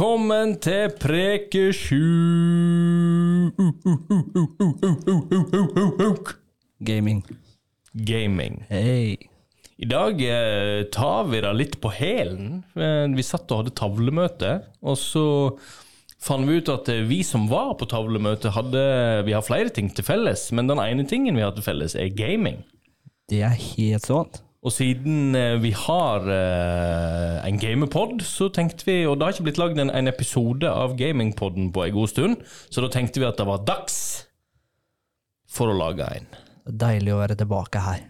Velkommen til Prekesju. Gaming. Gaming. Hei. I dag eh, tar vi det litt på hælen. Eh, Vi satt og hadde tavlemøte, og så fant vi ut at eh, vi som var på tavlemøte, hadde Vi har flere ting til felles, men den ene tingen vi har til felles, er gaming. Det er helt sant. Og siden eh, vi har uh, en gamepod, så tenkte vi Og det har ikke blitt lagd en, en episode av gamingpodden på en god stund, så da tenkte vi at det var dags for å lage en. Deilig å være tilbake her.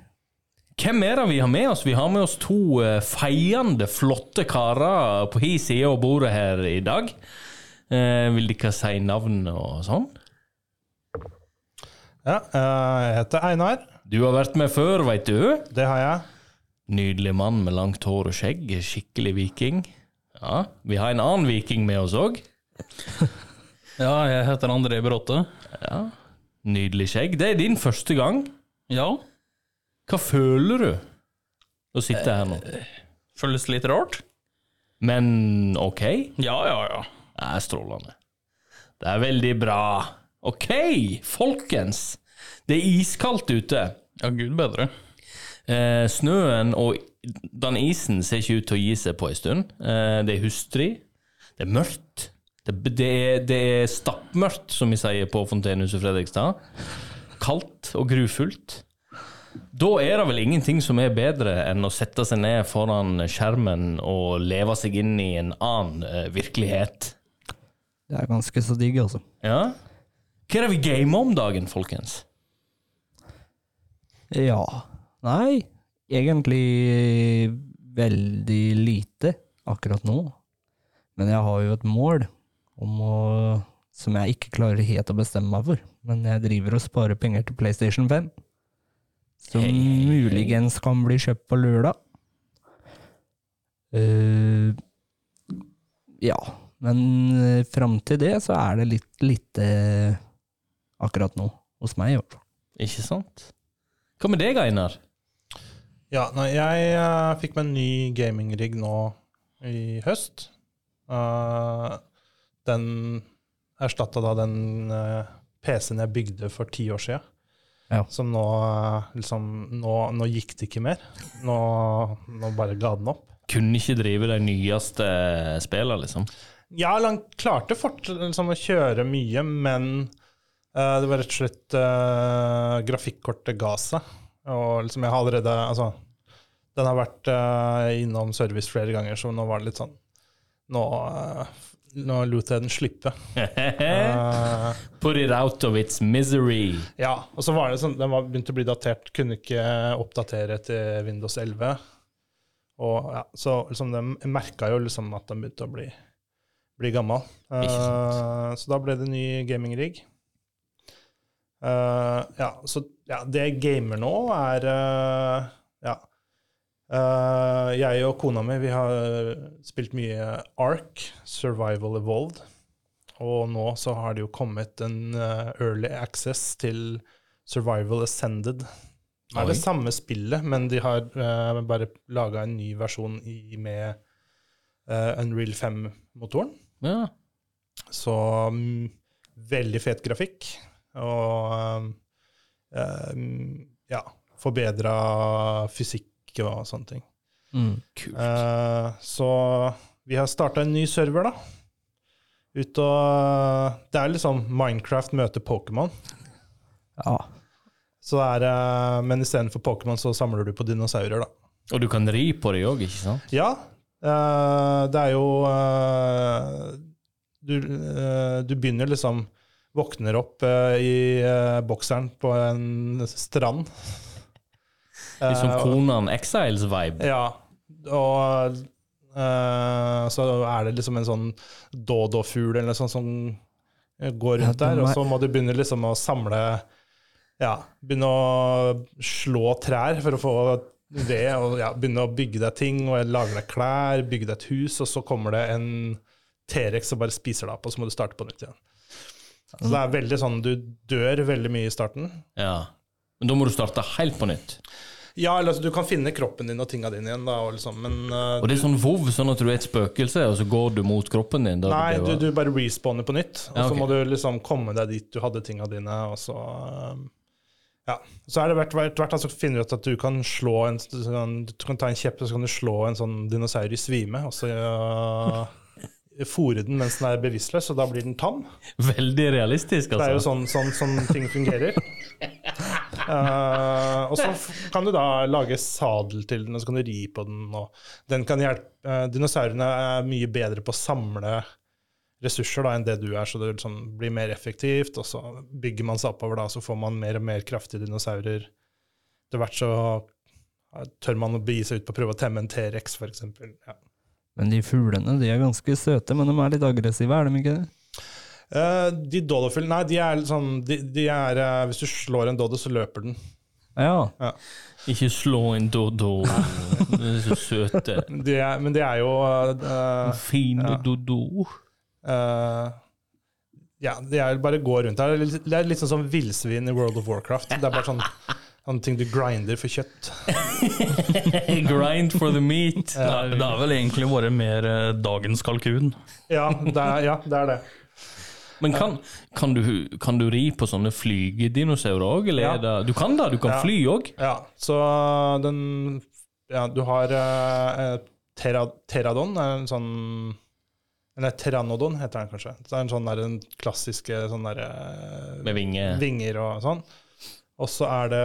Hvem er det vi har med oss? Vi har med oss to uh, feiende, flotte karer på hi side av bordet her i dag. Uh, vil dere si navn og sånn? Ja, jeg heter Einar. Du har vært med før, veit du. Det har jeg. Nydelig mann med langt hår og skjegg. Skikkelig viking. Ja, Vi har en annen viking med oss òg. Ja, jeg heter André Bråte. Ja. Nydelig skjegg. Det er din første gang. Ja, Hva føler du å sitte her nå? føles litt rart. Men ok? Ja, ja, ja. Det er strålende. Det er veldig bra. Ok, folkens. Det er iskaldt ute. Ja, gud bedre. Eh, snøen og den isen ser ikke ut til å gi seg på en stund. Eh, det er hustrig. Det er mørkt. Det, det, er, det er stappmørkt, som vi sier på Fontenehuset Fredrikstad. Kaldt og grufullt. Da er det vel ingenting som er bedre enn å sette seg ned foran skjermen og leve seg inn i en annen eh, virkelighet. Det er ganske så digg, altså. Ja? Hva er det vi gamer om dagen, folkens? Ja. Nei, egentlig veldig lite akkurat nå. Men jeg har jo et mål om å som jeg ikke klarer helt å bestemme meg for. Men jeg driver og sparer penger til PlayStation 5. Som hey. muligens kan bli kjøpt på lørdag. Uh, ja, men uh, fram til det så er det litt lite akkurat nå. Hos meg, i hvert fall. Ikke sant? Hva med deg, Einar? Ja, nei, jeg uh, fikk meg en ny gaming-rigg nå i høst. Uh, den erstatta da den uh, PC-en jeg bygde for ti år siden. Ja. Som nå eh, liksom nå, nå gikk det ikke mer. Nå, nå bare ga den opp. Kunne ikke drive de nyeste spillene, liksom? Ja, han klarte fort liksom, å kjøre mye, men eh, det var rett og slett grafikkortet ga seg. Og liksom jeg har allerede Altså, den har vært uh, innom service flere ganger, så nå var det litt sånn Nå, uh, nå lot jeg den slippe. uh, Put it out of its misery. ja, og så var det sånn, den var begynt å bli datert, kunne ikke oppdatere til Windows 11. Og ja, Så liksom, jeg merka jo liksom at den begynte å bli, bli gammel. Eh, så da ble det ny gaming-rigg. Eh, ja, så ja, det jeg gamer nå, er uh, Ja. Uh, jeg og kona mi vi har spilt mye Ark, Survival Evolved. Og nå så har det jo kommet en early access til Survival Ascended. Det er Oi. det samme spillet, men de har bare laga en ny versjon i, med Unreal 5-motoren. Ja. Så um, veldig fet grafikk. Og um, um, ja, forbedra fysikk og sånne ting. Mm. Kult. Eh, så vi har starta en ny server, da. Ut og Det er liksom Minecraft møter Pokémon. Ja. Så er det Men istedenfor Pokémon så samler du på dinosaurer, da. Og du kan ri på det òg, ikke sant? Ja, eh, det er jo eh, du, eh, du begynner liksom Våkner opp eh, i eh, bokseren på en strand. Liksom som Eh, Konan Exiles-vibe. Ja, og eh, så er det liksom en sånn dodo-fugl eller noe sånt som går rundt der, og så må du begynne liksom å samle Ja, begynne å slå trær for å få ved, og ja, begynne å bygge deg ting, og lage deg klær, bygge deg et hus, og så kommer det en T-rex og bare spiser deg opp, og så må du starte på nytt igjen. Så det er veldig sånn, du dør veldig mye i starten. Ja. Men da må du starte helt på nytt. Ja, eller altså, du kan finne kroppen din og tinga dine igjen, da, og liksom, men uh, Og det er sånn vov, sånn at du er et spøkelse, og så går du mot kroppen din. Da, Nei, du, du bare respawner på nytt, og Ja, så må du liksom komme deg dit du hadde tinga dine, og så uh, Ja. Så er det hvert hvert hvert så finner du ut at du kan slå en Du kan ta en kjepp, og så kan du slå en sånn dinosaur i svime, og så uh, fôre den mens den er bevisstløs, og da blir den tam. Veldig realistisk, altså. Det er jo altså. sånn, sånn, sånn ting fungerer. uh, og så kan du da lage sadel til den, og så kan du ri på den. Og den kan hjelpe uh, Dinosaurene er mye bedre på å samle ressurser da, enn det du er, så det liksom blir mer effektivt. Og så bygger man seg oppover, da, så får man mer og mer kraftige dinosaurer. Etter hvert så tør man å begi seg ut på å prøve å temme en T-rex, f.eks. Ja. Men de fuglene de er ganske søte, men de er litt aggressive, er de ikke det? Eh, de dodofull, nei, de er litt sånn de, de er, eh, Hvis du slår en doddo, så løper den. Ja. Ikke slå en dodo. De er så søte. De er, men de er jo eh, Fine Ja. dodo. eh, Ja, det er bare å gå rundt her. Er Det er litt sånn som villsvin i World of Warcraft. Det er bare sånn sånne ting du grinder for kjøtt. Grind for the meat. Det har vel egentlig vært mer eh, dagens kalkun. Ja, det er, ja, det, er det. Men kan, kan, du, kan du ri på sånne flygedinosaurer òg, Ja. Du kan da, du kan Ja. fly òg? Ja, så den Ja, du har eh, tera, Teradon, er en sånn Eller Pteranodon heter den kanskje. Det er en sånn der, den klassiske sånn der, eh, Med vinge. vinger og sånn. Og så er det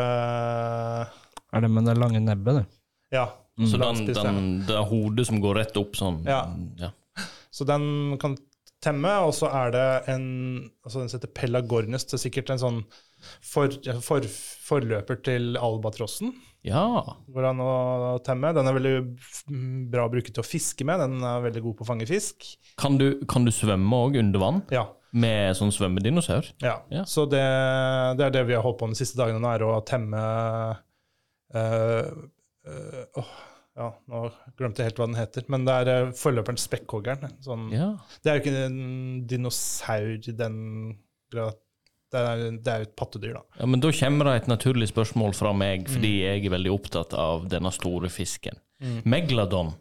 Er det med det lange nebbet, det? Ja. Så den, den, det er hodet som går rett opp sånn? Ja. ja. Så den kan temme, og så er det en altså Den heter Pelagornis. Det er sikkert en sånn for, for, forløper til albatrossen. Ja. Går an å temme. Den er veldig bra å bruke til å fiske med. Den er veldig god på å fange fisk. Kan du, kan du svømme òg under vann Ja. Med sånn svømmedinosaur? ja. Ja. Så det, det er det vi har holdt på med de siste dagene nå, er å temme eh, eh, åh, Ja, nå glemte jeg helt hva den heter. Men det er eh, forløperen Spekkhoggeren. Sånn, Ja. Det er jo ikke en dinosaur i den grad. Det er, det er et pattedyr, da. ja. Men da kommer det et naturlig spørsmål fra meg, fordi Mm. jeg er veldig opptatt av denne store fisken. Megladon.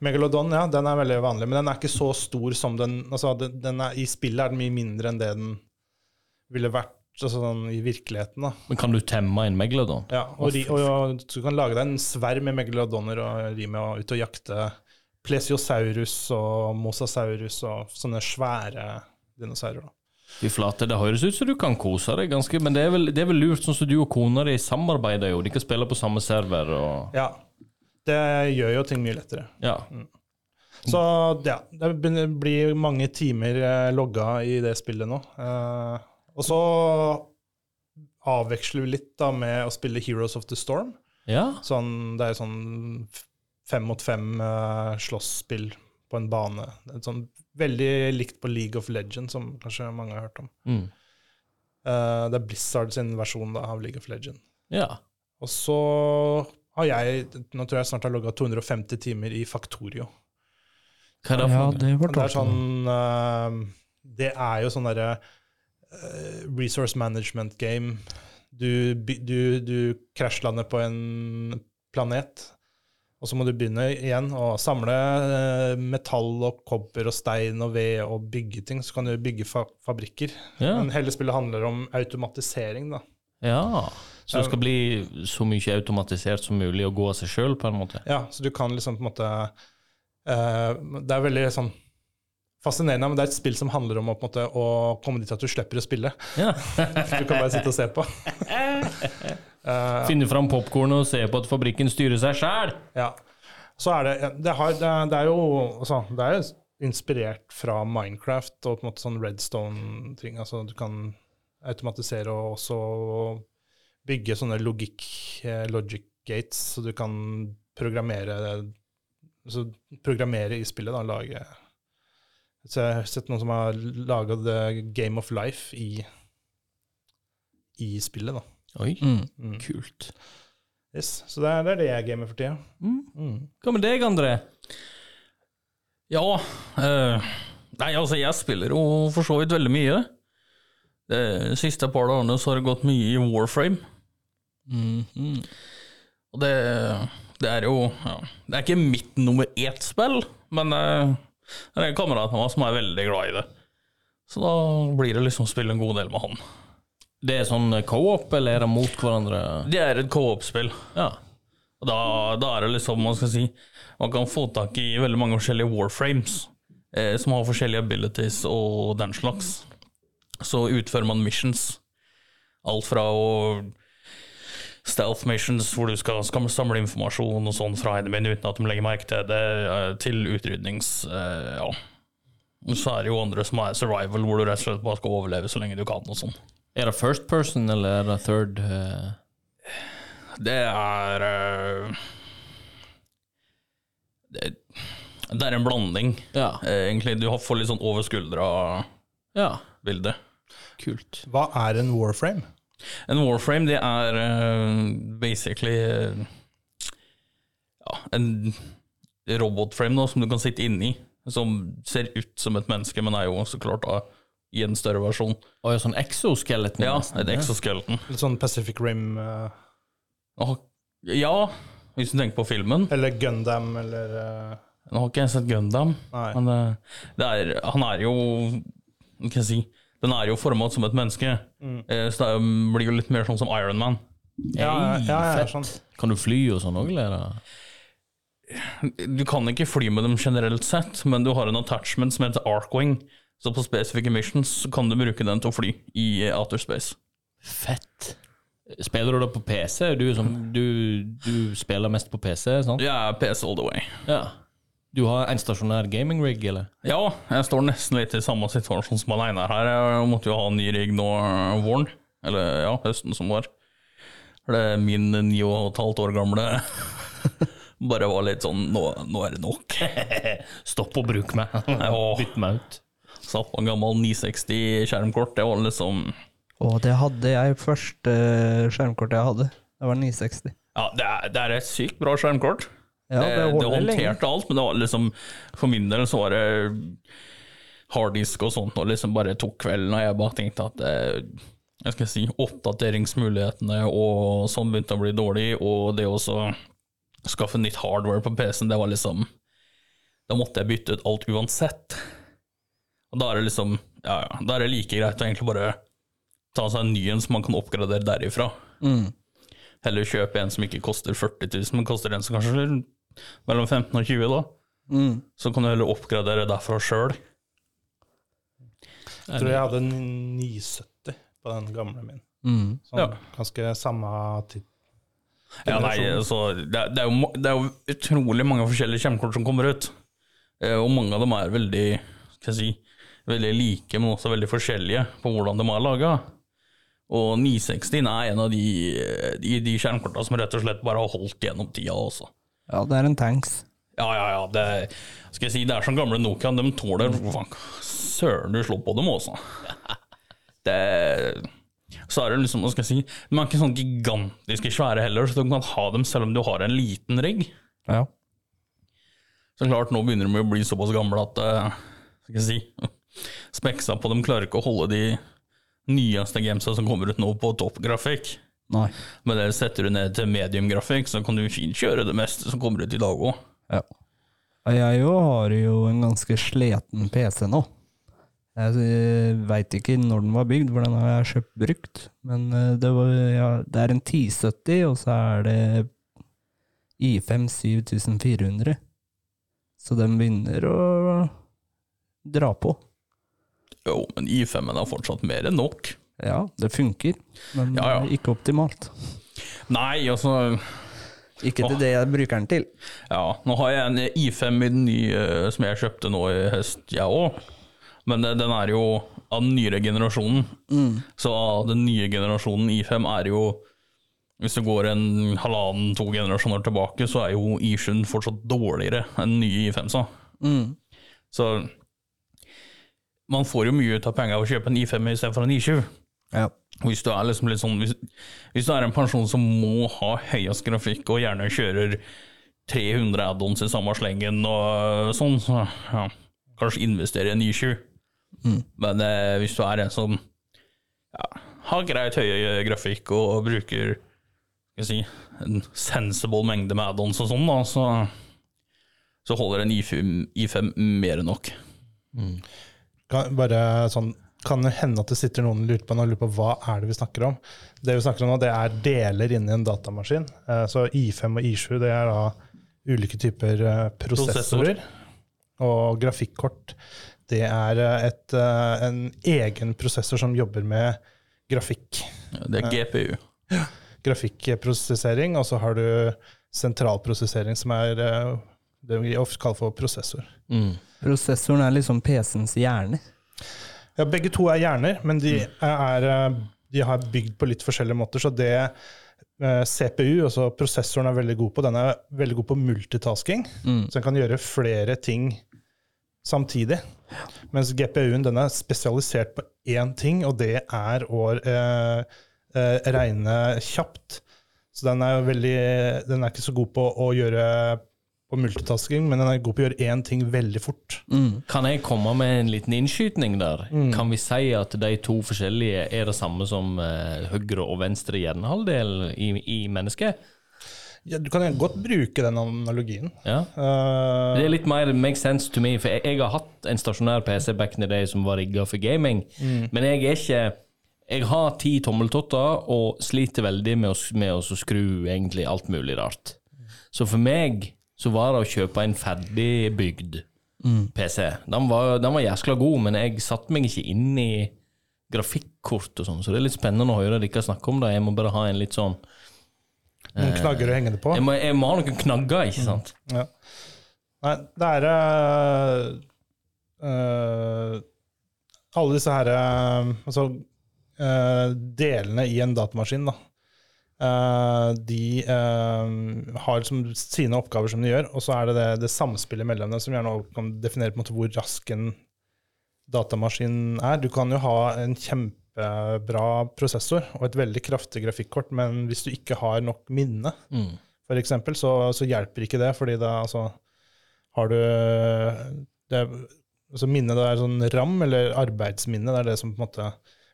Megalodon, ja, den er veldig vanlig, men den er ikke så stor som den altså, den, den er, I spillet er den mye mindre enn det den ville vært altså, sånn, i virkeligheten. da. Men kan du temme en megalodon? Ja, og, ri, og, og du kan lage deg en sverm med megalodoner og ri med å ut og jakte plesiosaurus og mosasaurus og sånne svære dinosaurer. da. Fy flate, det høres ut som du kan kose deg ganske, men det er vel, det er vel lurt, sånn som du og kona di samarbeider jo. De kan spille på samme server og Ja, det gjør jo ting mye lettere. Ja. Så ja, det blir mange timer eh, logga i det spillet nå. Eh, og så avveksler vi litt da med å spille Heroes of the Storm. Ja. Sånn, det er sånn fem mot fem uh, slåsspill på en bane. Det sånn, veldig likt på League of Legends, som kanskje mange har hørt om. Mm. Uh, det er Blizzard sin versjon da, av League of Legends. ja. Og så har jeg Nå tror jeg snart har logga 250 timer i Faktorio. Hva er det Ja, for noe? det Det er sånn eh, Det er jo sånn derre eh, resource management game. Du, du, du krasjlander på en planet, og så må du begynne igjen å samle eh, metall og kobber og stein og ved og bygge ting. Så kan du bygge fa fabrikker. Ja. Men hele spillet handler om automatisering, da. ja. Så det skal bli så mye automatisert som mulig og gå av seg sjøl, på en måte? Ja, så du kan liksom på en måte uh, Det er veldig sånn fascinerende, men det er et spill som handler om å, måte, å komme dit at du slipper å spille. Ja. Du kan bare sitte og se på. uh, Finne fram popkornet og se på at fabrikken styrer seg sjæl! ja. Så er det det, har, det, det er jo altså, Det er inspirert fra Minecraft og på en måte sånn Redstone-ting. Altså du kan automatisere og også bygge sånne logikk, eh, logic gates, så du kan programmere så programmere i spillet, da, lage Så jeg har sett noen som har laga Game of Life i, i spillet, da. Oi, Mm. Mm. kult. Yes. Så det er, det er det jeg gamer for tida. Mm. Mm. Hva med deg, André? Ja eh, Nei, altså, jeg spiller jo for så vidt veldig mye. De siste par dagene så har det gått mye i Warframe. Mhm. Og det, det er jo ja, Det er ikke mitt nummer ett-spill, men eh, det er en kamerat av meg som er veldig glad i det. Så da blir det liksom å spille en god del med han. Det er sånn co-op, eller er det mot hverandre? Det er et co-op-spill. Ja. Og da, da er det liksom, man skal si Man kan få tak i veldig mange forskjellige warframes eh, som har forskjellige abilities og den slags. Så utfører man missions. Alt fra å Stealth missions, hvor du skal, skal samle informasjon og sånn fra enemien uten at de legger merke til det, eh, til utrydnings... Eh, ja. Så er det jo andre som er survival, hvor du rett og slett bare skal overleve så lenge du kan. og sånn. Er det first person, eller er det third? Uh... Det er uh... det, det er en blanding, Ja. egentlig. Du har- får litt sånn over skuldra-bilde. ja. Kult. Hva er en warframe? En warframe, det er uh, basically uh, ja, en robotframe da, som du kan sitte inni, som ser ut som et menneske, men er jo så klart da i en større versjon. Og sånn exoskeleton? Ja, nesten, et exoskeleton. Litt sånn Pacific Rim uh... Åh, Ja, hvis du tenker på filmen. eller Gundam eller uh... Nå har ikke jeg sett Gundam, Nei. men det er, han er jo Hva skal jeg si Den er jo formet som et menneske, Mm. så det er blir jo litt mer sånn som Iron Man. Ja, ja, ja, ja, fett. sånn. Kan du fly og sånn òg, eller? er Du kan ikke fly med dem generelt sett, men du har en attachment som heter Arkwing. Så på spesifikke missions kan du bruke den til å fly i eh, outer space. Fett. Spiller du da på PC? Du, er som, du, du spiller mest på PC, sant? Ja, PC all the way. Ja. Du har en stasjonær gaming rig, eller? Ja, jeg står nesten litt i samme situasjon som han Einar her. Jeg måtte jo ha en ny rig nå eh, våren. Eller ja, høsten som var. For det min ni og et halvt år gamle bare var litt sånn Nå, nå er det nok. Stopp å bruke meg. Bytt meg ut. Satt på en gammel 960 skjermkort. Det var liksom Å, det hadde jeg første skjermkortet jeg hadde. Det var 960. Ja, det er, det er et sykt bra skjermkort. Ja, det, det det håndterte alt, men det var liksom For min del så var det harddisk og sånt, og liksom bare tok kvelden, og jeg bare tenkte at eh, jeg skal si, oppdateringsmulighetene og sånn begynte å bli dårlig, og det å skaffe nytt hardware på PC-en, det var liksom Da måtte jeg bytte ut alt uansett. Og da er det liksom Ja, ja, da er det like greit å egentlig bare ta seg en ny en som man kan oppgradere derifra. Mm. Heller kjøpe en som ikke koster 40 000, men koster en som kanskje mellom 15 og 20, da. Mm. Så kan du heller oppgradere derfra sjøl. Jeg tror jeg hadde 970 på den gamle min. Mm. Sånn, Ja. Ganske samme tid. Ja, nei, så det, er- det, er jo, det er jo utrolig mange forskjellige skjermkort som kommer ut. Eh, Og mange av dem er veldig, skal jeg si, veldig like, men også veldig forskjellige på hvordan de er laga. Og 960 er en av de, de, de skjermkorta som rett og slett bare har holdt gjennom tida også. Ja, det er en tanks. Ja, ja, ja. Det, skal jeg si, det er som gamle Nokia. De tåler Søren, du slår på dem også. Det, så er det liksom, hva skal jeg si De er ikke sånn gigantiske svære heller, så du kan ha dem selv om du har en liten rigg. Ja. Så klart, nå begynner de å bli såpass gamle at eh, Skal jeg si Speksa på dem klarer ikke å holde de nyeste gamesa som kommer ut nå, på toppgrafikk. Nei. Men det setter du ned til mediumgrafikk, så kan du fint kjøre det meste som kommer ut i dag òg. Ja. Jeg har jo en ganske sliten PC nå. Jeg veit ikke når den var bygd, for den har jeg kjøpt brukt. Men eh, det, var, ja, det er en 1070, og så er det I5 7400. Så den begynner å dra på. Jo, men I5-en er fortsatt mer enn nok. Ja, det funker, men Ja, ja. ikke optimalt. Nei, altså Ikke til det jeg bruker den til. Ja, nå har jeg en I5 i den nye som jeg kjøpte nå i høst, jeg òg. Men eh, den er jo av den nyere generasjonen. Så av den nye generasjonen I5 er jo Hvis du går en halvannen-to generasjoner tilbake, så er jo I7 fortsatt dårligere enn den nye I5, sa. Mm. Så man får jo mye ut av penger av å kjøpe en I5 istedenfor en I7. Ja. Hvis du er liksom litt sånn hvis, hvis du er en person som må ha høyest grafikk og gjerne kjører 300 add-ons i samme slengen og sånn, så ja, kanskje investere i en i7. Men eh, hvis du er en som ja, har greit høy grafikk og bruker skal si, en sensible mengde med add-ons og sånn, da, så, så holder en I5, I5 mer enn nok. Kan, bare sånn, kan det hende at det sitter noen og lurer på, lurer på hva er det vi snakker om. Det vi snakker om nå, det er deler inni en datamaskin. Eh, Så I5 og I7 det er da ulike typer eh, prosessorer. Og grafikkort det er eh, et, en egen prosessor som jobber med grafikk. Det er GPU. Grafikkprosessering, og så har du sentralprosessering, som er det vi ofte kaller for prosessor. Mm. Prosessoren er liksom PC-ens hjerne. Ja, begge to er hjerner, men de, er, eh, de har bygd på litt forskjellige måter. Så det eh, CPU, altså prosessoren, er veldig god på, den er veldig god på multitasking. Så den kan gjøre flere ting samtidig. Mens GPU-en den er spesialisert på én ting, og det er å eh, eh, regne kjapt. Så den er, veldig, den er ikke så god på å gjøre på multitasking, men den er god på å gjøre én ting veldig fort. Kan jeg komme med en liten innskytning der? Kan vi si at de to forskjellige er det samme som uh, høyre og venstre hjernehalvdel i, i mennesket? Ja, du kan godt bruke den analogien. Ja. Uh, Det er litt mer make sense to me, for jeg, jeg har hatt en stasjonær PC back in the day som var rigga for gaming, men jeg er ikke Jeg har ti tommeltotter og sliter veldig med å, med å skru egentlig alt mulig rart. Så for meg så var det å kjøpe en ferdigbygd PC. Den var, den var jæskla god, men jeg satte meg ikke inn i grafikkort og sånn, så det er litt spennende å høre dere snakke om det. Jeg må bare ha en litt sånn noen knagger å henge det på. Jeg må, jeg må ha noen knagger, ikke sant? Ja. Nei, det er øh, eh, Alle disse her øh, Altså øh, delene i en datamaskin, da. Eh, de uh, har liksom sine oppgaver som de gjør, og så er det det, det samspillet mellom dem som gjerne kan definere måte hvor rask en datamaskin er. Du kan jo ha en kjempebra prosessor og et veldig kraftig grafikkort, men hvis du ikke har nok minne, Mm. for eksempel, så, så hjelper ikke det, fordi da altså, har du det, altså Minnet det er sånn RAM, eller arbeidsminne, det er det som på en måte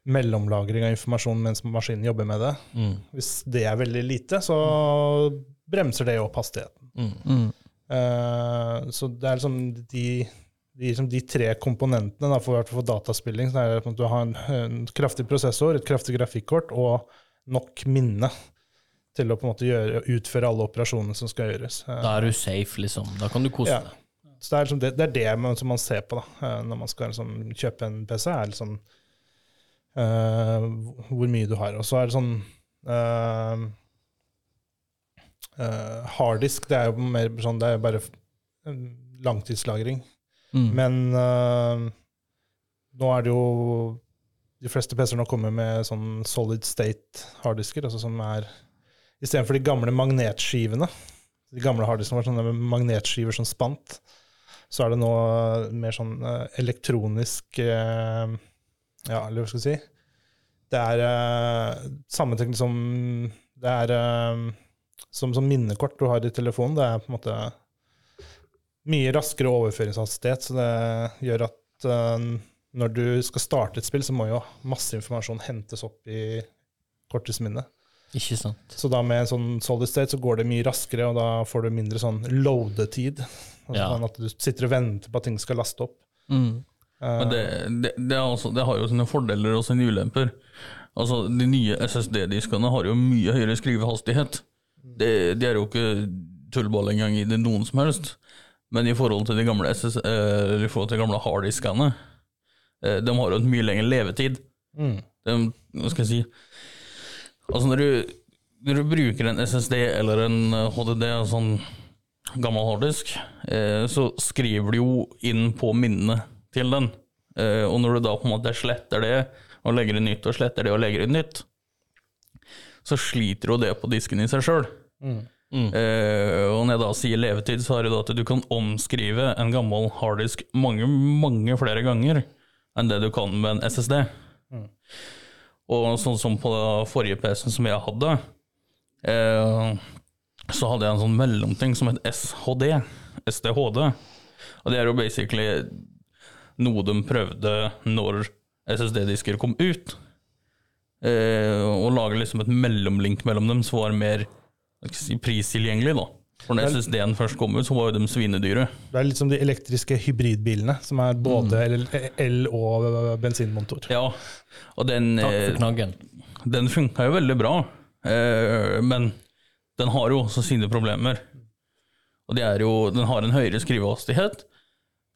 mellomlagring av informasjon mens maskinen jobber med det. Mm. Hvis det er veldig lite, så bremser det opp hastigheten. Mm. Eh, så det er liksom de, de, liksom de tre komponentene da, for, for dataspilling. Så er det at du har en, en kraftig prosessor, et kraftig grafikkort og nok minne til å på en måte gjøre, utføre alle operasjonene som skal gjøres. Eh, Da er du safe, liksom. Da kan du kose Ja. deg. Så det er, liksom det, det, er det man, som man ser på da, eh, når man skal liksom kjøpe en PC. er liksom eh, hvor mye du har. Og så er det sånn uh, Harddisk det er jo mer sånn, det er bare langtidslagring. Mm. Men nå er det jo De fleste PC-er nå kommer med sånn solid state harddisker, altså som er Istedenfor de gamle magnetskivene. De gamle harddiskene var sånne magnetskiver som spant. Så er det nå mer sånn elektronisk eh, Ja, eller hva skal jeg si? Det er uh, samme teknikk som Det er uh, som, som minnekort du har i telefonen. Det er på en måte mye raskere overføringshastighet, så det gjør at uh, når du skal starte et spill, så må jo masse informasjon hentes opp i kortets minne. Ikke sant. Så da med en sånn solid state så går det mye raskere, og da får du mindre sånn loadetid. Altså Ja. sånn at du sitter og venter på at ting skal laste opp. Mm. Men det, det, det, altså, det har jo sine fordeler og sine ulemper. Altså, De nye SSD-diskene har jo mye høyere skrivehastighet. Det, de er jo ikke tullball engang i det noen som helst. Men i forhold til de gamle, SS, eh, forhold til de gamle harddiskene, eh, de har jo en mye lengre levetid. mm. De, hva skal jeg si Altså når du, når du bruker en SSD eller en HDD, sånn gammel harddisk, eh, så skriver du jo inn på minnet til den. Eh, og når du da på en måte sletter det, og legger inn nytt, og sletter det og legger inn nytt, så sliter jo det på disken i seg sjøl. Eh, og når jeg da sier levetid, så er det da at du kan omskrive en gammel harddisk mange, mange flere ganger enn det du kan med en SSD. Og sånn som på den forrige PC-en som jeg hadde, uh, så hadde jeg en sånn mellomting som het SHD. SDHD. Og det er jo basically noe de prøvde når SSD-disker kom ut. eh, og lage liksom et mellomlink mellom dem som var mer si, pristilgjengelig. da. For når SSD-en først kom ut, så var jo de svinedyre. Det er litt som de elektriske hybridbilene, som er både el- el- og bensinmotor. Ja, og den, Takk eh, for knaggen. den funka jo veldig bra, eh, men den har jo også sine problemer. Og det er jo Den har en høyere skrivehastighet,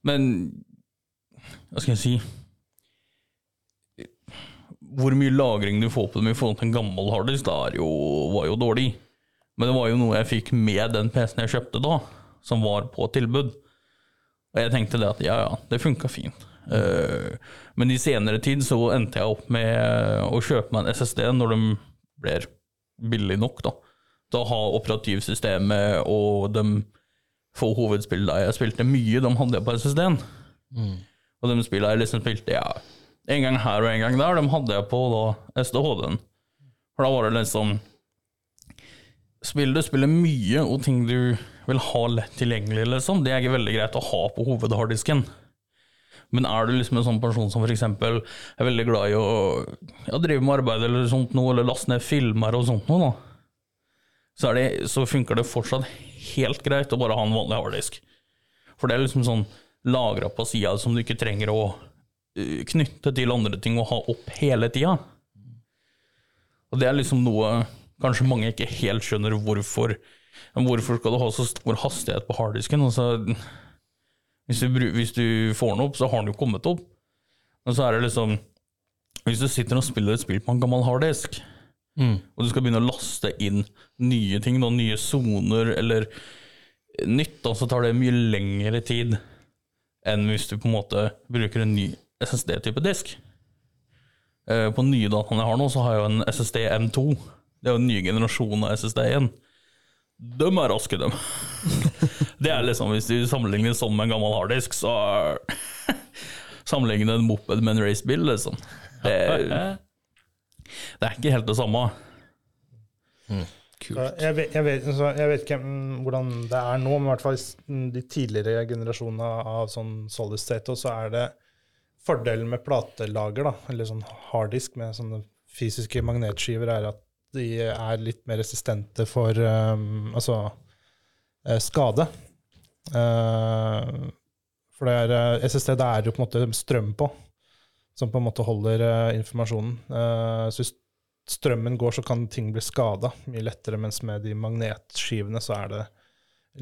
men Hva skal jeg si Hvor mye lagring du får på dem i forhold til en gammel harddisk, var jo dårlig. Men det var jo noe jeg fikk med den PC-en jeg kjøpte da, som var på tilbud. Og jeg tenkte det at ja, ja, det funka fint. Eh, men i senere tid så endte jeg opp med å kjøpe meg en SSD når de blir billig nok, da. Da har ha operativsystemet og de få hovedspillene jeg spilte mye, de hadde jeg på SSD-en. Og de spillene jeg liksom spilte ja, en gang her og en gang der, de hadde jeg på da SDHD-en. For da var det liksom Spill du spiller mye, og ting du vil ha lett tilgjengelig, liksom, det er ikke veldig greit å ha på hovedharddisken. Men er du liksom en sånn person som eksempel er veldig glad i å ja, drive med arbeid eller sånt noe, eller laste ned filmer og sånt noe, da, så, det, så funker det fortsatt helt greit å bare ha en vanlig harddisk. For det er liksom sånn lagra på sida som du ikke trenger å uh, knytte til andre ting og ha opp hele tida. Og det er liksom noe kanskje mange ikke helt skjønner hvorfor. Hvorfor skal du ha så stor hastighet på harddisken? Altså, hvis, du, hvis du får den opp, så har den jo kommet opp. Men så er det liksom Hvis du sitter og spiller et spill på en gammel harddisk, og du skal begynne å laste inn nye ting, da, nye soner eller nytt, da, så tar det mye lengre tid enn hvis du på en måte bruker en ny SSD-type disk. På den nye dataene jeg har nå, så har jeg jo en SSD M2. Det er jo en ny generasjon av SSD igjen. De er raske, dem. Det er liksom, Hvis du sammenligner sånn med en gammel harddisk, så Sammenligne en moped med en racebil, liksom. Det, det er ikke helt det samme. Så Jeg vet, jeg, vet, jeg vet ikke mm, hvordan det er nå, men i hvert fall mm, de tidligere generasjonene av sånn solid state, så er det fordelen med platelager, da, eller sånn harddisk med sånne fysiske magnetskiver, er at de er litt mer resistente for um, altså eh, skade. Uh, for det er eh, SSD, det er jo på en måte strøm på, som på en måte holder uh, informasjonen. Uh, så hvis strømmen går, så kan ting bli skada mye lettere, mens med de magnetskivene så er det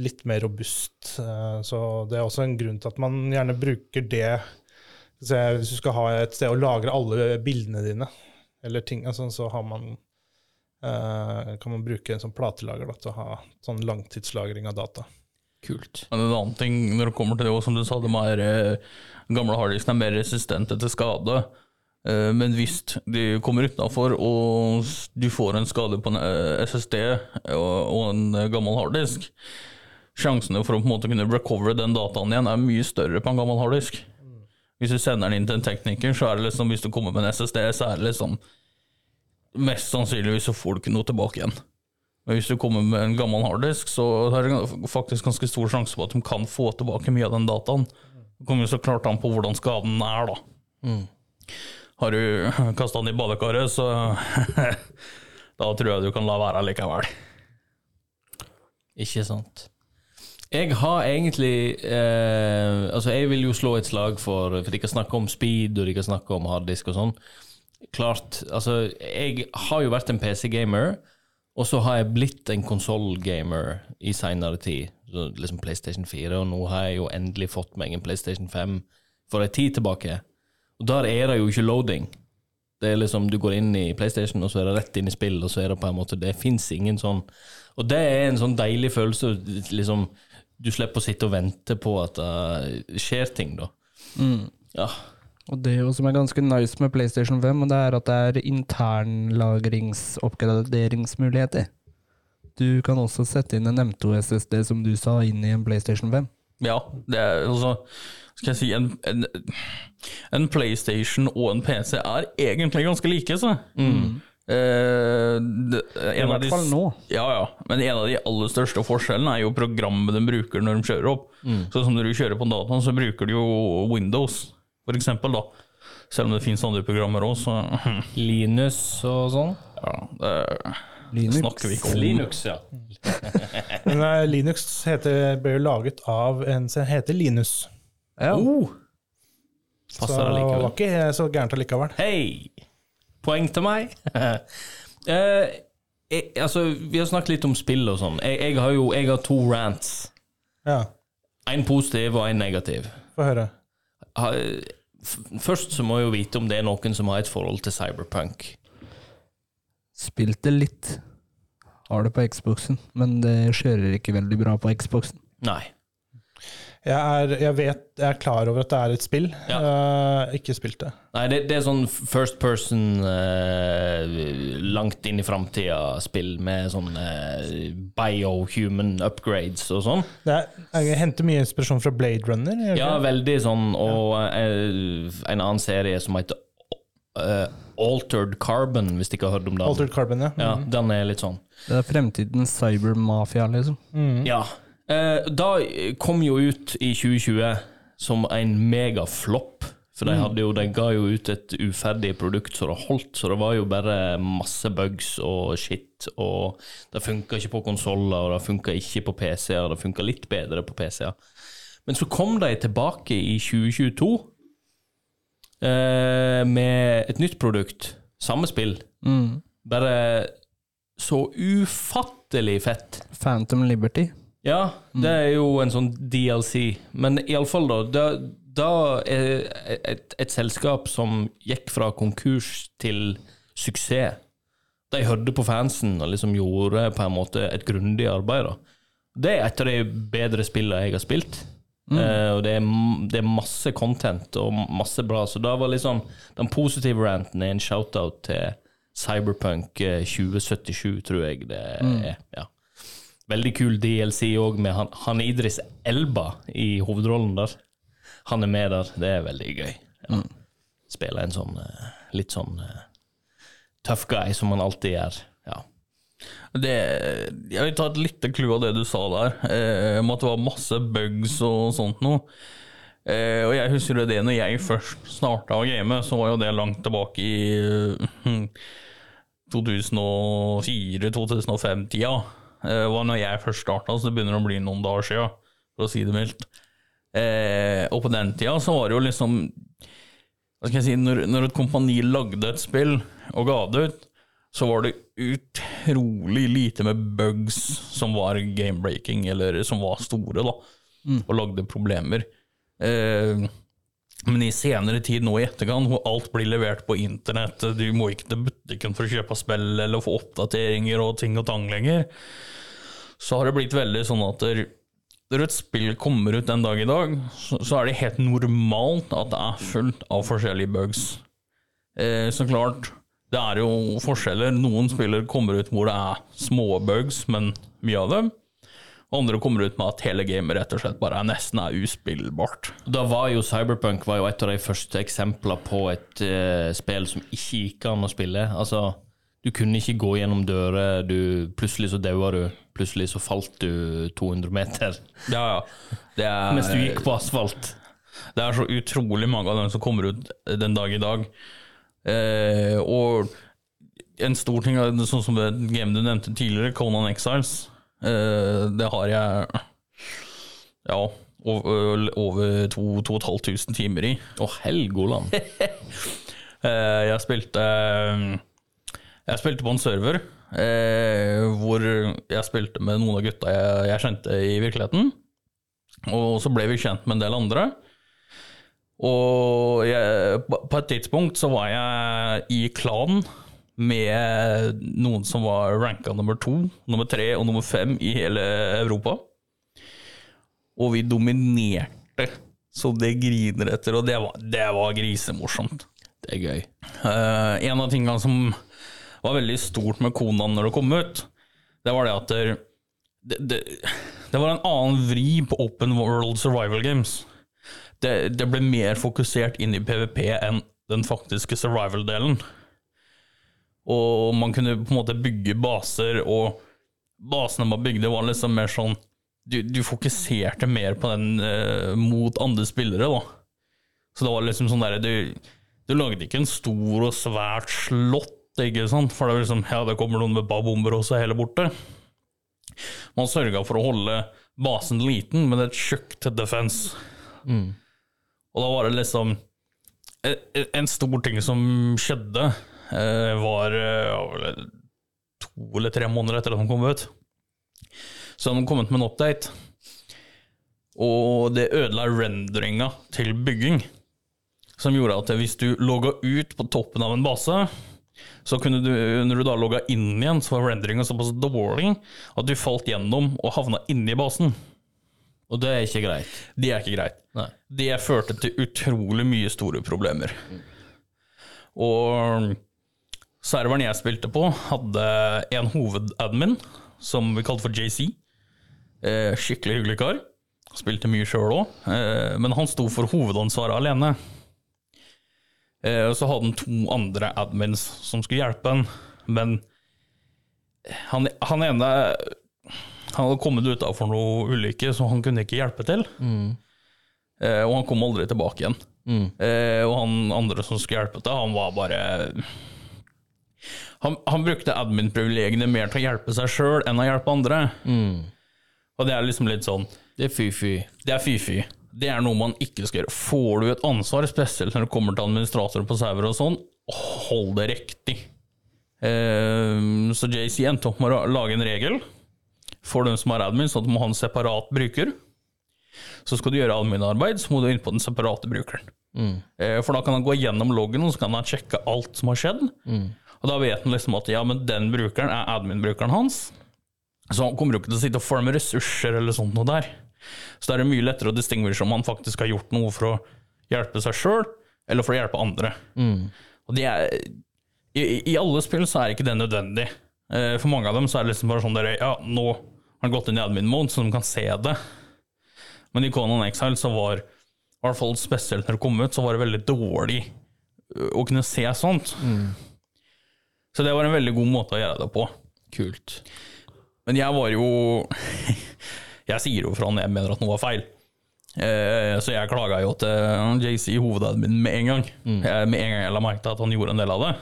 litt mer robust. Eh, Så det er også en grunn til at man gjerne bruker det Hvis du skal ha et sted å lagre alle bildene dine, eller ting, altså, så har man eh, kan man bruke en sånn platelager da, til å ha sånn langtidslagring av data. Kult. Men en annen ting når det kommer til det, som du sa, de er eh, gamle harddiskene er mer resistente til skade. Eh, Men hvis du kommer utafor og du får en skade på en eh, SSD og en gammel harddisk, sjansene for å på en måte kunne recovere den dataen igjen er mye større på en gammel harddisk. Hvis du sender den inn til en tekniker, så er det liksom, hvis du kommer med en SSD, så er det liksom Mest sannsynligvis så får du ikke noe tilbake igjen. Men hvis du kommer med en gammel harddisk, så er det faktisk ganske stor sjanse på at de kan få tilbake mye av den dataen. Det kommer jo så klart an på hvordan skaden er, da. Har du kasta den i badekaret, så da tror jeg du kan la være likevel. Ikke sant. Jeg har egentlig eh, Altså, jeg vil jo slå et slag for For de kan snakke om speed, og de kan snakke om harddisk og sånn. Klart, altså Jeg har jo vært en PC-gamer, og så har jeg blitt en konsoll-gamer i seinere tid. Så liksom PlayStation 4, og nå har jeg jo endelig fått meg en PlayStation 5 for ei tid tilbake. Og der er det jo ikke loading. Det er liksom, Du går inn i PlayStation, og så er det rett inn i spill, og så er det på en måte Det fins ingen sånn Og det er en sånn deilig følelse. liksom Du slipper å sitte og vente på at det skjer ting, da. Ja. Og det som er ganske nice med PlayStation 5, og det er at det er internlagrings-oppgraderingsmuligheter. Du kan også sette inn en M2 SSD, som du sa, inn i en PlayStation 5. Ja, det er altså Skal jeg si en, en, en PlayStation og en PC er egentlig ganske like, så. Eh, det, I en av hvert de, fall nå. Ja, ja. Men en av de aller største forskjellene er jo programmet de bruker når de kjører opp. Så som når du kjører på dataen, så bruker du jo Windows, for eksempel, da. Selv om det finnes andre programmer òg, så Linus og sånn. ja, det Linux. snakker vi ikke om. Linux, ja. Men eh, Linux heter, ble jo laget av en som heter Linus. Ja. Oh. Så Passer det det var ikke så gærent allikevel. Hei! Poeng til meg. Eh, jeg, altså, vi har snakket litt om spill og sånn. Jeg, jeg har jo jeg har to rants. Ja, En positiv og en negativ. få høre. Først så må jeg jo vite om det er noen som har et forhold til cyberpunk. Spilte litt. Har det på Xboxen, men det kjører ikke veldig bra på Xboxen. Nei. Jeg er, jeg vet, jeg er klar over at det er et spill. Ja. Uh, ikke spilt det. Nei, det, det er sånn first person uh, langt inn i framtida-spill med sånn uh, biohuman upgrades og sånn. det er, jeg henter mye inspirasjon fra Blade Runner. Ja, veldig sånn, og en annen serie som heter eh, Altered Carbon, hvis du ikke har hørt om den. Altered Carbon, ja. Ja, den er litt sånn. Det er fremtidens cybermafia, liksom. Ja. Uh, da kom jo ut i 2020 som en megaflopp. For de, hadde jo, de ga jo ut et uferdig produkt så det holdt, så det var jo bare masse bugs og shit. Og det funka ikke på konsoller, og det funka ikke på PC-er. Det funka litt bedre på PC-er. Men så kom de tilbake i 2022 eh, med et nytt produkt. Samme spill. Bare så ufattelig fett. Phantom Liberty. Ja, det er jo en sånn DLC. Men iallfall, da. Da, da er et, et selskap som gikk fra konkurs til suksess. De hørte på fansen og liksom gjorde på en måte et grundig arbeid. da. Det er et av de bedre spillene jeg har spilt. Eh, og det er, det er masse content og masse bra. Så da var liksom den positive ranten en shout-out til Cyberpunk eh, 2077, tror jeg det er. Ja. Veldig kul DLC òg, med han, han Idris Elba i hovedrollen der. Han er med der. Det er veldig gøy. Ja. Spiller en sånn eh, litt sånn eh, tough guy, som han alltid er. Det, jeg vil ta et lite clou av det du sa der, eh, om at det var masse bugs og sånt noe. Eh, og jeg husker jo det når jeg først starta å game, så var jo det langt tilbake i eh, 2004-2005-tida. Eh, var når jeg først starta, så det begynner å bli noen dager siden, for å si det mildt. Eh, og på den tida så var det jo liksom Hva skal jeg si, når, når et kompani lagde et spill og ga det ut, så var det utrolig lite med bugs som var game-breaking, eller som var store, da, og lagde problemer. Eh, men i senere tid, nå i etterkant, hvor alt blir levert på internett, du må ikke til butikken for å kjøpe spill eller få oppdateringer og ting og tang lenger, så har det blitt veldig sånn at når et spill kommer ut den dag i dag, så, så er det helt normalt at det er fullt av forskjellige bugs. Eh, så klart, det er jo forskjeller. Noen spiller kommer ut hvor det er små bugs, men mye av dem. Andre kommer ut med at hele gamet rett og slett bare er nesten er uspillbart. Da var jo Cyberpunk var jo et av de første eksemplene på et uh, spill som ikke gikk an å spille. Altså, du kunne ikke gå gjennom dører, du, plutselig så daua du, plutselig så falt du 200 meter Ja, ja. Det er, mens du gikk på asfalt. Det er så utrolig mange av dem som kommer ut den dag i dag. Eh, og en stor ting, sånn som det game du nevnte tidligere, Conan Exiles, eh, det har jeg ja, over, over to, to og et halvt tusen timer i. Å, Helgoland. Eh, jeg spilte Jeg spilte på en server eh, hvor jeg spilte med noen av gutta jeg, jeg kjente i virkeligheten. Og så ble vi kjent med en del andre. Og jeg, på et tidspunkt så var jeg i klanen med noen som var ranka nummer to, nummer tre og nummer fem i hele Europa. Og vi dominerte så det griner etter, og det var, det var grisemorsomt. Det er gøy. Uh, en av tingene som var veldig stort med Konan når det kom ut, det var det at det, det, det, det var en annen vri på Open World Survival Games. Det, det ble mer fokusert inn i PVP enn den faktiske survival-delen. Og man kunne på en måte bygge baser, og basene man bygde, var liksom mer sånn Du, du fokuserte mer på den eh, mot andre spillere, da. Så det var liksom sånn derre du, Du lagde ikke en stor og svært slott, ikke sant? For det var liksom, ja, det kommer noen med babomber også, hele borte. Man sørga for å holde basen liten, men et tjukt defense. Og da var det liksom en- En stor ting som skjedde, eh, var eh, to eller tre måneder etter at den kom ut. Så hadde kom ut med en update, og det ødela renderinga til bygging. Som gjorde at hvis du logga ut på toppen av en base, så kunne du, når du da logga inn igjen, så var renderinga såpass dårlig at du falt gjennom og havna inni basen. Og det er ikke greit. Det er ikke greit. Nei. Det førte til utrolig mye store problemer. Og serveren jeg spilte på, hadde en hovedadmin som vi kalte for JC. Eh, skikkelig hyggelig kar. Spilte mye sjøl òg, eh, men han sto for hovedansvaret alene. Eh, så hadde han to andre admins som skulle hjelpe han, men han, han ene han hadde kommet utafor noe ulykke, så han kunne ikke hjelpe til. Eh, og han kom aldri tilbake igjen. Mm. og han andre som skulle hjelpe til, han var bare Han, han brukte admin-privilegiene mer til å hjelpe seg sjøl enn å hjelpe andre. Og det er liksom litt sånn Det er fy-fy. Det er fy-fy. Det er noe man ikke skal gjøre. Får du et ansvar, spesielt når det kommer til administratorer på server og sånn, hold det riktig. Eh, så JC endte opp med å lage en regel for dem som er admin, sånn at du må ha en separat bruker. Så skal du gjøre admin-arbeid, så må du inn på den separate brukeren. Mm. For da kan han gå gjennom loggen, og så kan han sjekke alt som har skjedd. Og da vet han liksom at ja, men den brukeren er admin-brukeren hans. Så han kommer jo ikke til å sitte og forme ressurser eller sånt noe der. Så da er det mye lettere å distinguere om han faktisk har gjort noe for å hjelpe seg sjøl, eller for å hjelpe andre. Og det er i, I alle spill så er ikke det nødvendig. Eh, For mange av dem så er det liksom bare sånn der, ja, nå har han gått inn i admin-mode, så de kan se det. Men i Conan Exile så var, i hvert fall spesielt når det kom ut, så var det veldig dårlig å kunne se sånt. Så det var en veldig god måte å gjøre det på. Kult. Men jeg var jo Jeg sier jo fra når jeg mener at noe var feil. Eh, så jeg klaga jo til JC, hovedadmin, med en gang. Mm. med en gang jeg la merke til at han gjorde en del av det.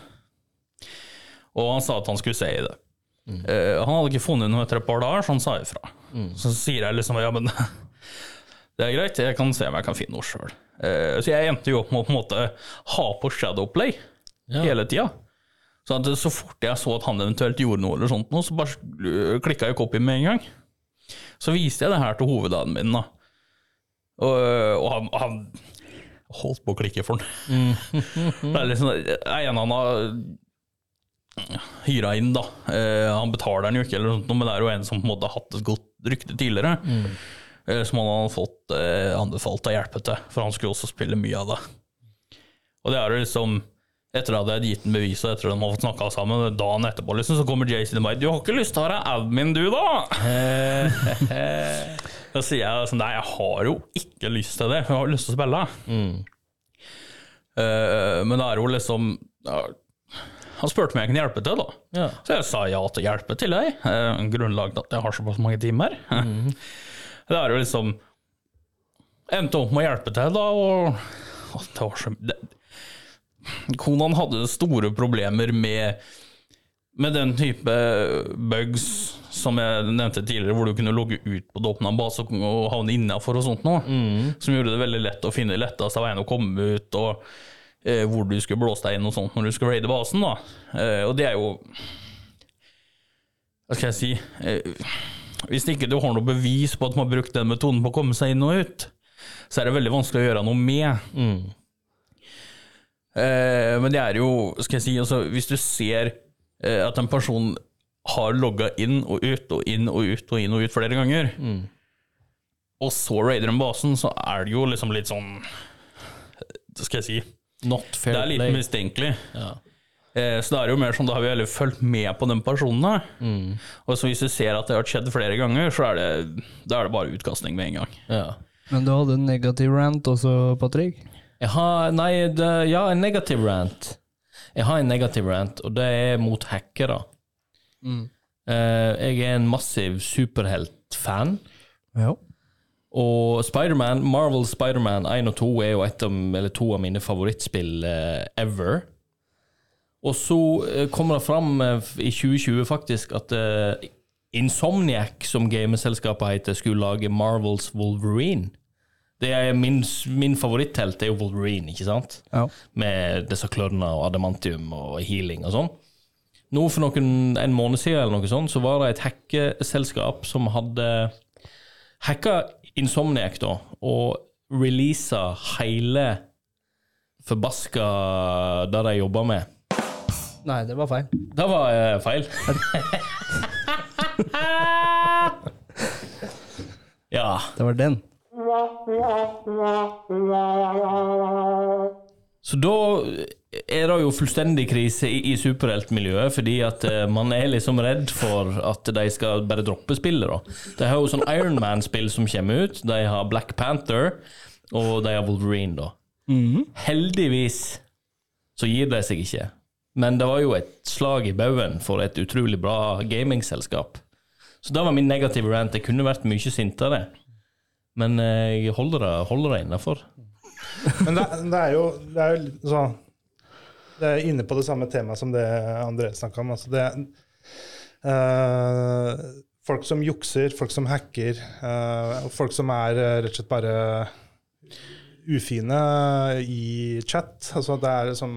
Og han sa at han skulle se i det. Mm. han hadde ikke funnet noe etter et par dager, så han sa ifra. Så sier jeg liksom ja, men det er greit, jeg kan se om jeg kan finne noe sjøl. så jeg endte jo opp med å på en måte ha på Shadowplay Ja. hele tida. Så, at så fort jeg så at han eventuelt gjorde noe, eller sånt, så bare klikka jeg copy med en gang. Så viste jeg det her til hovedadminen, da. Og, og han, han holdt på å klikke for den. det er liksom en han har hyra inn, da. Eh, han betaler den jo ikke, eller noe, sånt, men det er jo en som på en måte har hatt et godt rykte tidligere. Eh, som han hadde fått eh, anbefalt hjelpe til, for han skulle også spille mye av det. Og det er jo liksom etter at jeg hadde gitt ham beviset, etter at de har fått snakka sammen, dagen etterpå, liksom, så kommer Jay til meg 'Du har ikke lyst til å være admin, du, da?' Da sier jeg sånn Nei, jeg har jo ikke lyst til det, jeg har lyst til å spille. Eh, men det er jo liksom ja, Han spurte om jeg kunne hjelpe til, da. Ja. Så jeg sa ja til å hjelpe til, jeg. Uh, grunnlaget at jeg har såpass mange timer. det er jo liksom Endte opp med å hjelpe til, da, og, og det var så det, Konan hadde store problemer med med den type bugs som jeg nevnte tidligere, hvor du kunne logge ut på det åpna base og havne innafor og sånt noe, som gjorde det veldig lett å finne lettest av veien å komme ut, og eh, hvor du skulle blåse deg inn og sånt når du skulle raide basen. da. Eh, og det er jo Hva skal jeg si eh, Hvis ikke du har noe bevis på at man har brukt den metoden på å komme seg inn og ut, så er det veldig vanskelig å gjøre noe med. Eh, men det er jo, skal jeg si, altså, hvis du ser eh, at en person har logga inn og ut og inn og ut og inn og ut flere ganger, og så raider den basen, så er det jo liksom litt sånn Hva skal jeg si Not Det er litt mistenkelig. Ja. Eh, så det er jo mer sånn, da har vi heller fulgt med på den personen. Mm. Og så hvis du ser at det har skjedd flere ganger, så er det, da er det bare utkastning med en gang. Ja. Men du hadde en negativ rant også, Patrick? Jeg har Nei, det, ja, en negativ rant. Jeg har en negativ rant, og det er mot hackere. Mm. jeg er en massiv superheltfan, Ja. Og Spiderman, Marvel Spiderman 1 og 2 er jo et av, eller to av mine favorittspill eh, ever. Og så eh, kommer det fram eh, i 2020 faktisk at eh, Insomniac, som gameselskapet heter, skulle lage Marvels Wolverine. Det er min, min favoritthelt er jo Wolverine, ikke sant? Ja. Med disse klørne og adamantium og healing og sånn. Nå for noen, en måned siden eller noe sånt, så var det et hackeselskap som hadde hacka Insomniac, da, og releasa hele forbaska det de jobba med. Nei, det var feil. Det var uh, feil. ja. Det var den. Så da er det jo fullstendig krise i, i superheltmiljøet, fordi at eh, man er liksom redd for at de skal bare droppe spillet, da. De har jo sånn Ironman-spill som kommer ut, de har Black Panther, og de har Wolverine, da. Heldigvis så gir de seg ikke. Men det var jo et slag i baugen for et utrolig bra gamingselskap. Så det var min negative rant. Jeg kunne vært mye sintere. Men eh, jeg holder det, holder det innafor. Men det, det er jo det er jo sånn Det er inne på det samme temaet som det André snakka om. Altså det øh, Folk som jukser, folk som hacker, øh, folk som er rett og slett bare ufine i chat. Altså det er sånn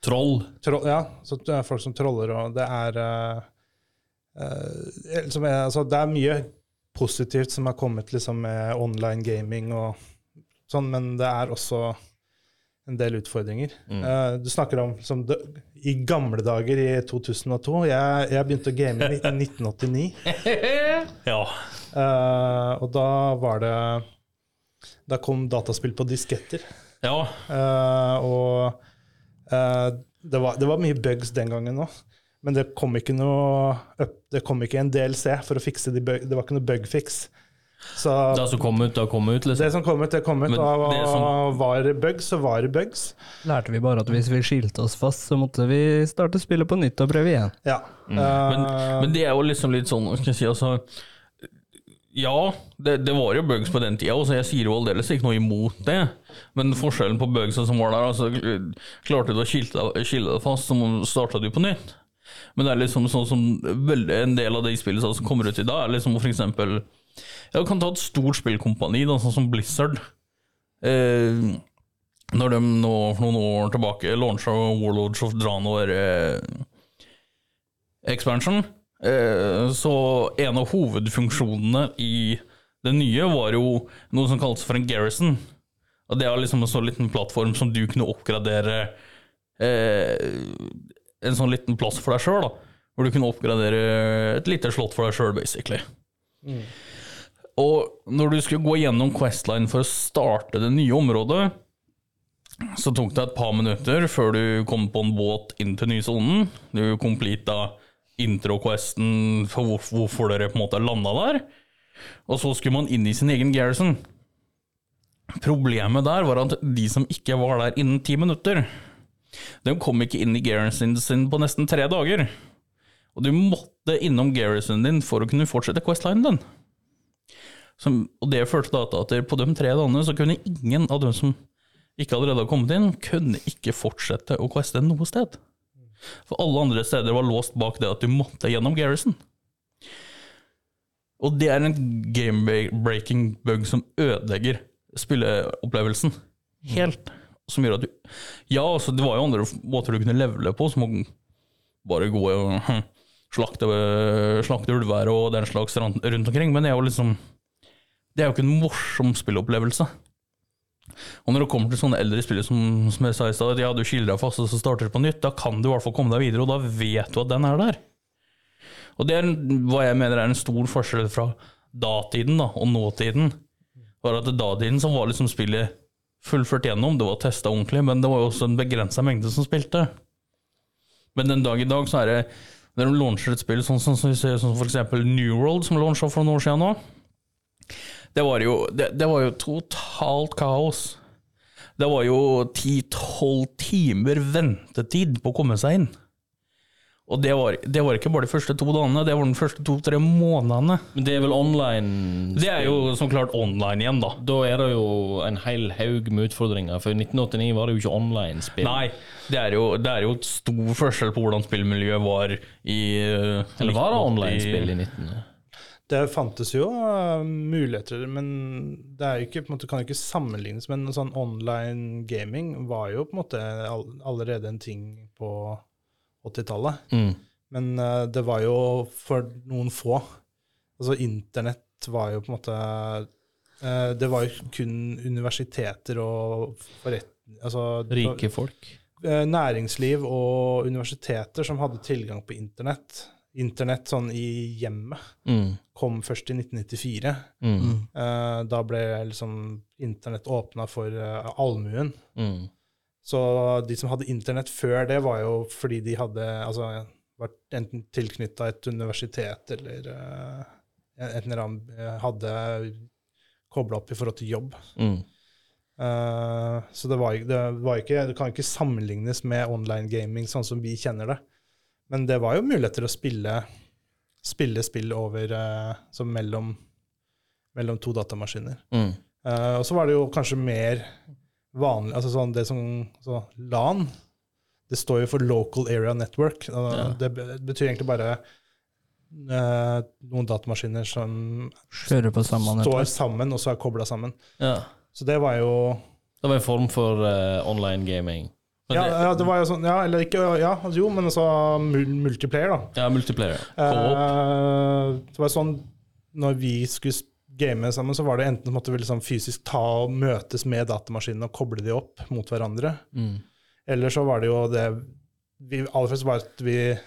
Troll. troll, Ja, så det er folk som troller, og det er uh, uh, liksom, altså, Det er mye positivt som har kommet liksom, med online gaming og sånn, men det er også en del utfordringer. Eh, du snakker om som det, i gamle dager, i 2002 Jeg, jeg begynte å game i 1989. Ja. og da var det Da kom dataspill på disketter. ja. Og det, var, det var mye bugs den gangen òg. Men det kom ikke noe Det kom ikke en DLC for å fikse de bug, Det var ikke noe bugfix. Så Det som kom ut, det kom ut, liksom. det som kom ut, det kom ut. Men Og det som- var det bugs, så var det bugs. Lærte vi bare at hvis vi skilte oss fast, så måtte vi starte spillet på nytt og prøve igjen. Ja. Men, Uh, men det er jo liksom litt sånn, skal jeg si, altså Ja, det, det var jo bugs på den tida, så jeg sier jo aldeles ikke noe imot det. Men forskjellen på bugsa som var der, altså klarte du å skille deg- fast, så starta du på nytt. Men det er liksom sånn som en del av de spillene som kommer ut i dag, er liksom for eksempel Jeg kan ta et stort spillkompani, da, sånn som Blizzard. Eh, når de nå for noen år tilbake launcha Warlords of Draenor eh, expansion, eh, så en av hovedfunksjonene i det nye var jo noe som kalles for en garrison. Og det var liksom en sånn liten plattform som du kunne oppgradere eh, En sånn liten plass for deg sjøl. Hvor du kunne oppgradere et lite slott for deg sjøl, basically. Og når du skulle gå gjennom Questline for å starte det nye området, så tok det et par minutter før du kom på en båt inn til nysonen. Du completa intro-questen for hvorfor dere på en måte landa der. Og så skulle man inn i sin egen garrison. Problemet der var at de som ikke var der innen ti minutter, de kom ikke inn i garrisonen sin på nesten tre dager. Og du måtte innom garrisonen din for å kunne fortsette questlinen din. Som, og det førte da til at på de tre dagene så kunne ingen av dem som ikke allerede har kommet inn, kunne ikke fortsette å queste noe sted. For alle andre steder var låst bak det at du måtte gjennom Garrison. Og det er en game-breaking bug som ødelegger spilleopplevelsen helt. Som gjør at du Ja, altså, det var jo andre måter du kunne levele på, som å bare gå og hm, slakte, slakte ulver og den slags rundt omkring, men det er jo liksom Det er jo ikke en morsom spillopplevelse. Og når det kommer til sånne eldre spillere som, som jeg sa i stad, ja, du skildrer deg fast og så starter du på nytt, da kan du i hvert fall komme deg videre, og da vet du at den er der. Og det er hva jeg mener er en stor forskjell fra datiden da, og nåtiden. Var at datiden som var liksom spillet fullført gjennom, det var testa ordentlig, men det var jo også en begrensa mengde som spilte. Men den dag i dag så er det Når de launcher et spill sånn som sånn, sånn, sånn for eksempel New World, som launcha for noen år siden nå, det var jo, det, det var jo totalt kaos. Det var jo 10-12 timer ventetid på å komme seg inn. Og det var, det var ikke bare de første to dagene, det var de første to-tre månedene. Men det er vel online Det er jo som klart online igjen, da. Da er det jo en hel haug med utfordringer, for i 1989 var det jo ikke online-spill. Nei, det er, jo, det er jo et stor forskjell på hvordan spillmiljøet var i eh, Eller var det online-spill i 19? Det fantes jo uh, muligheter, men det er jo ikke, på en måte, kan jo ikke sammenlignes. Men sånn online gaming var jo på en måte all, allerede en ting på 80-tallet. Mm. Men uh, det var jo for noen få. Altså internett var jo på en måte uh, Det var jo kun universiteter og forret... Altså, Rike folk. eh, næringsliv og universiteter som hadde tilgang på internett. Internett sånn i hjemmet Mm. kom først i 1994. Mm. Uh, da ble liksom internett åpna for uh, allmuen. Mm. Så de som hadde internett før det, var jo fordi de hadde altså, vært enten tilknytta et universitet eller uh, et eller annet eh, hadde kobla opp i forhold til jobb. Mm. Eh, så det var, det var ikke Det kan ikke sammenlignes med online gaming sånn som vi kjenner det. Men det var jo muligheter å spille, spille spill over som mellom, mellom to datamaskiner. Mm. Uh, og så var det jo kanskje mer vanlig altså sånn det som så LAN. Det står jo for Local Area Network. Uh, Ja. Det betyr egentlig bare eh, noen datamaskiner som Kjører på sammen, står sammen, og så er kobla sammen. Ja. Så det var jo Det var en form for online gaming. Men Ja, det- ja, det var jo sånn, ja, eller ikke, ja, altså, jo, men altså multiplayer, da. Ja, multiplayer. Eh, det var sånn, når vi skulle game sammen, så var det enten måtte vi liksom fysisk ta og møtes med datamaskinen og koble de opp mot hverandre, Mm. eller så var det jo det vi, Aller først var at vi,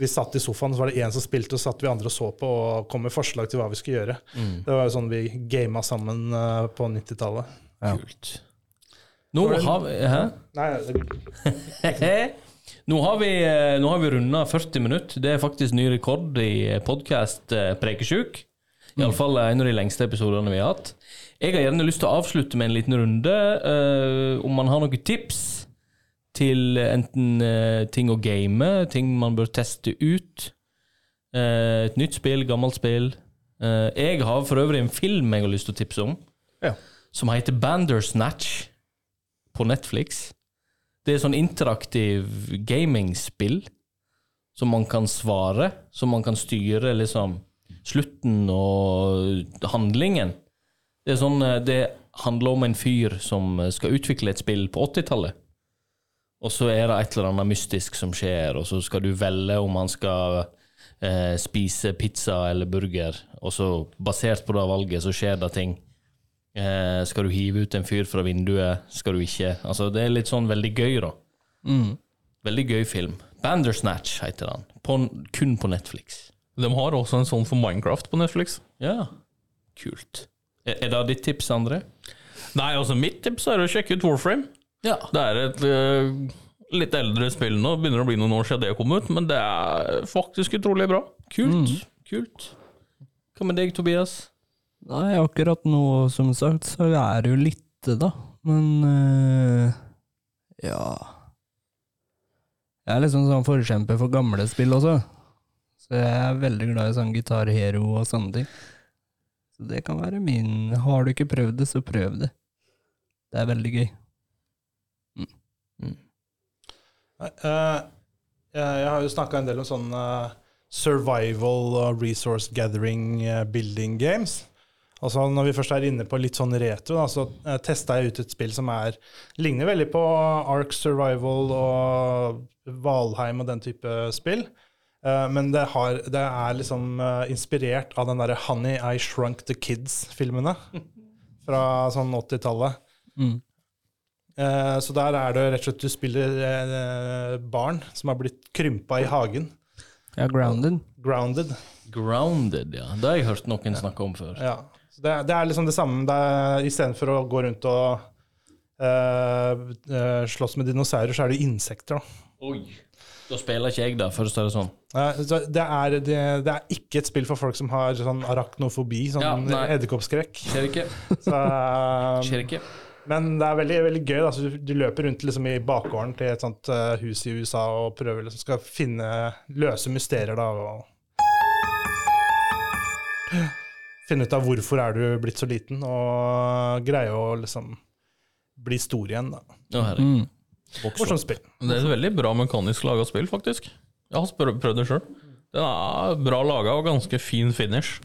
vi satt i sofaen, så var det én som spilte, og så satt vi andre og så på og kom med forslag til hva vi skulle gjøre. Mm. Det var jo sånn vi gama sammen eh, på 90-tallet. Ja. Kult. Nå har vi Hæ? Nei, nå har vi, eh, nå har vi runda 40 minutter. Det er faktisk ny rekord i podkast Prekesjuk. Iallfall en av de lengste episodene vi har hatt. Jeg har gjerne lyst til å avslutte med en liten runde. Uh, om man har noen tips til enten uh, ting å game, ting man bør teste ut. Uh, et nytt spill, gammelt spill. Eh, jeg har for øvrig en film jeg har lyst til å tipse om, Ja. som heter Bandersnatch på Netflix. Det er sånn interaktiv gamingspill som man kan svare, som man kan styre liksom slutten og handlingen. Det er sånn eh, Det handler om en fyr som eh, skal utvikle et spill på 80-tallet. Og så er det et eller annet mystisk som skjer, og så skal du velge om han skal eh, spise pizza eller burger, og så basert på det valget så skjer det ting. Eh, skal du hive ut en fyr fra vinduet? Skal du ikke? Altså, det er litt sånn veldig gøy, da. Mm. Veldig gøy film. Bandersnatch heter den. På, kun på Netflix. De har også en sånn for Minecraft på Netflix. Ja, kult. Er, er det ditt tips, André? Nei, altså mitt tips er å sjekke ut Warframe. Ja. Det er et uh, litt eldre spill nå, begynner å bli noen år siden det kom ut, men det er faktisk utrolig bra. Kult. Kult. Hva med deg, Tobias? Nei, akkurat nå, som sagt, så er det jo lite, da. Men øh, ja Jeg er liksom sånn forkjemper for gamle spill også. Så jeg er veldig glad i sånn gitarhero og sånne ting. Så det kan være min Har du ikke prøvd det, så prøv det. Det er veldig gøy. Nei, eh, jeg, har jo snakka en del om sånn eh, survival resource gathering building games. Altså Når vi først er inne på litt sånn retro, da, så uh, testa jeg ut et spill som er, ligner veldig på Ark Survival og Valheim og den type spill. Uh, men det, har, det er liksom uh, inspirert av den derre Honey I Shrunk the Kids-filmene fra sånn 80-tallet. Mm. Eh, Så der er det rett og slett du spiller eh, barn som har blitt krympa i hagen. Ja, Grounded. Grounded. Grounded, ja. Det har jeg hørt noen snakke om før. Ja. Det, det er liksom det samme. Det Istedenfor å gå rundt og uh, slåss med dinosaurer, så er det insekter. Da. Oi. Da spiller ikke jeg da, for å si det sånn. Det, er, det, det er ikke et spill for folk som har sånn arachnofobi, sånn Ja, edderkoppskrekk. Skjer ikke. Så, eh, Skjer ikke. Men det er veldig, veldig gøy. Da. Du, du løper rundt liksom i bakgården til et sånt uh, hus i USA og prøver liksom skal finne løse mysterier. da, og Finne ut av hvorfor er du blitt så liten, og greie å liksom bli stor igjen. da. Å, herregud. Mm. Morsomt spill. Det er et veldig bra mekanisk laga spill, faktisk. Jeg har prøvd det sjøl. Den er bra laga og ganske fin finish.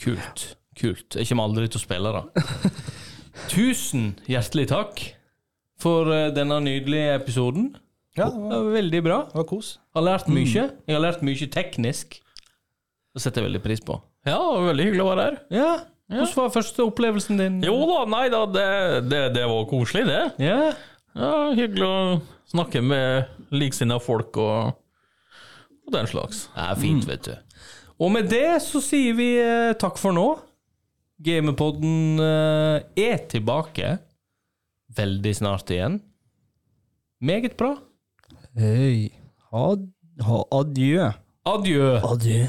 Kult. Kult. Jeg kommer aldri til å spille det. Tusen hjertelig takk for eh, denne nydelige episoden. Ja, Det det var, var veldig bra. det var kos. Har lært mye. Jeg har lært mye teknisk. Det setter jeg veldig pris på. Ja, det var veldig hyggelig å være her. Ja. Hvordan var første opplevelsen din? Jo da, nei da, det, det, det var koselig, det. Ja. Ja, Hyggelig å snakke med likesinnede folk og, og den slags. Det er fint, vet du. Og med det så sier vi eh, takk for nå. Gamepodden eh, er tilbake veldig snart igjen. Meget bra. Hei. Ad, ha adjø. Adjø. Adjø.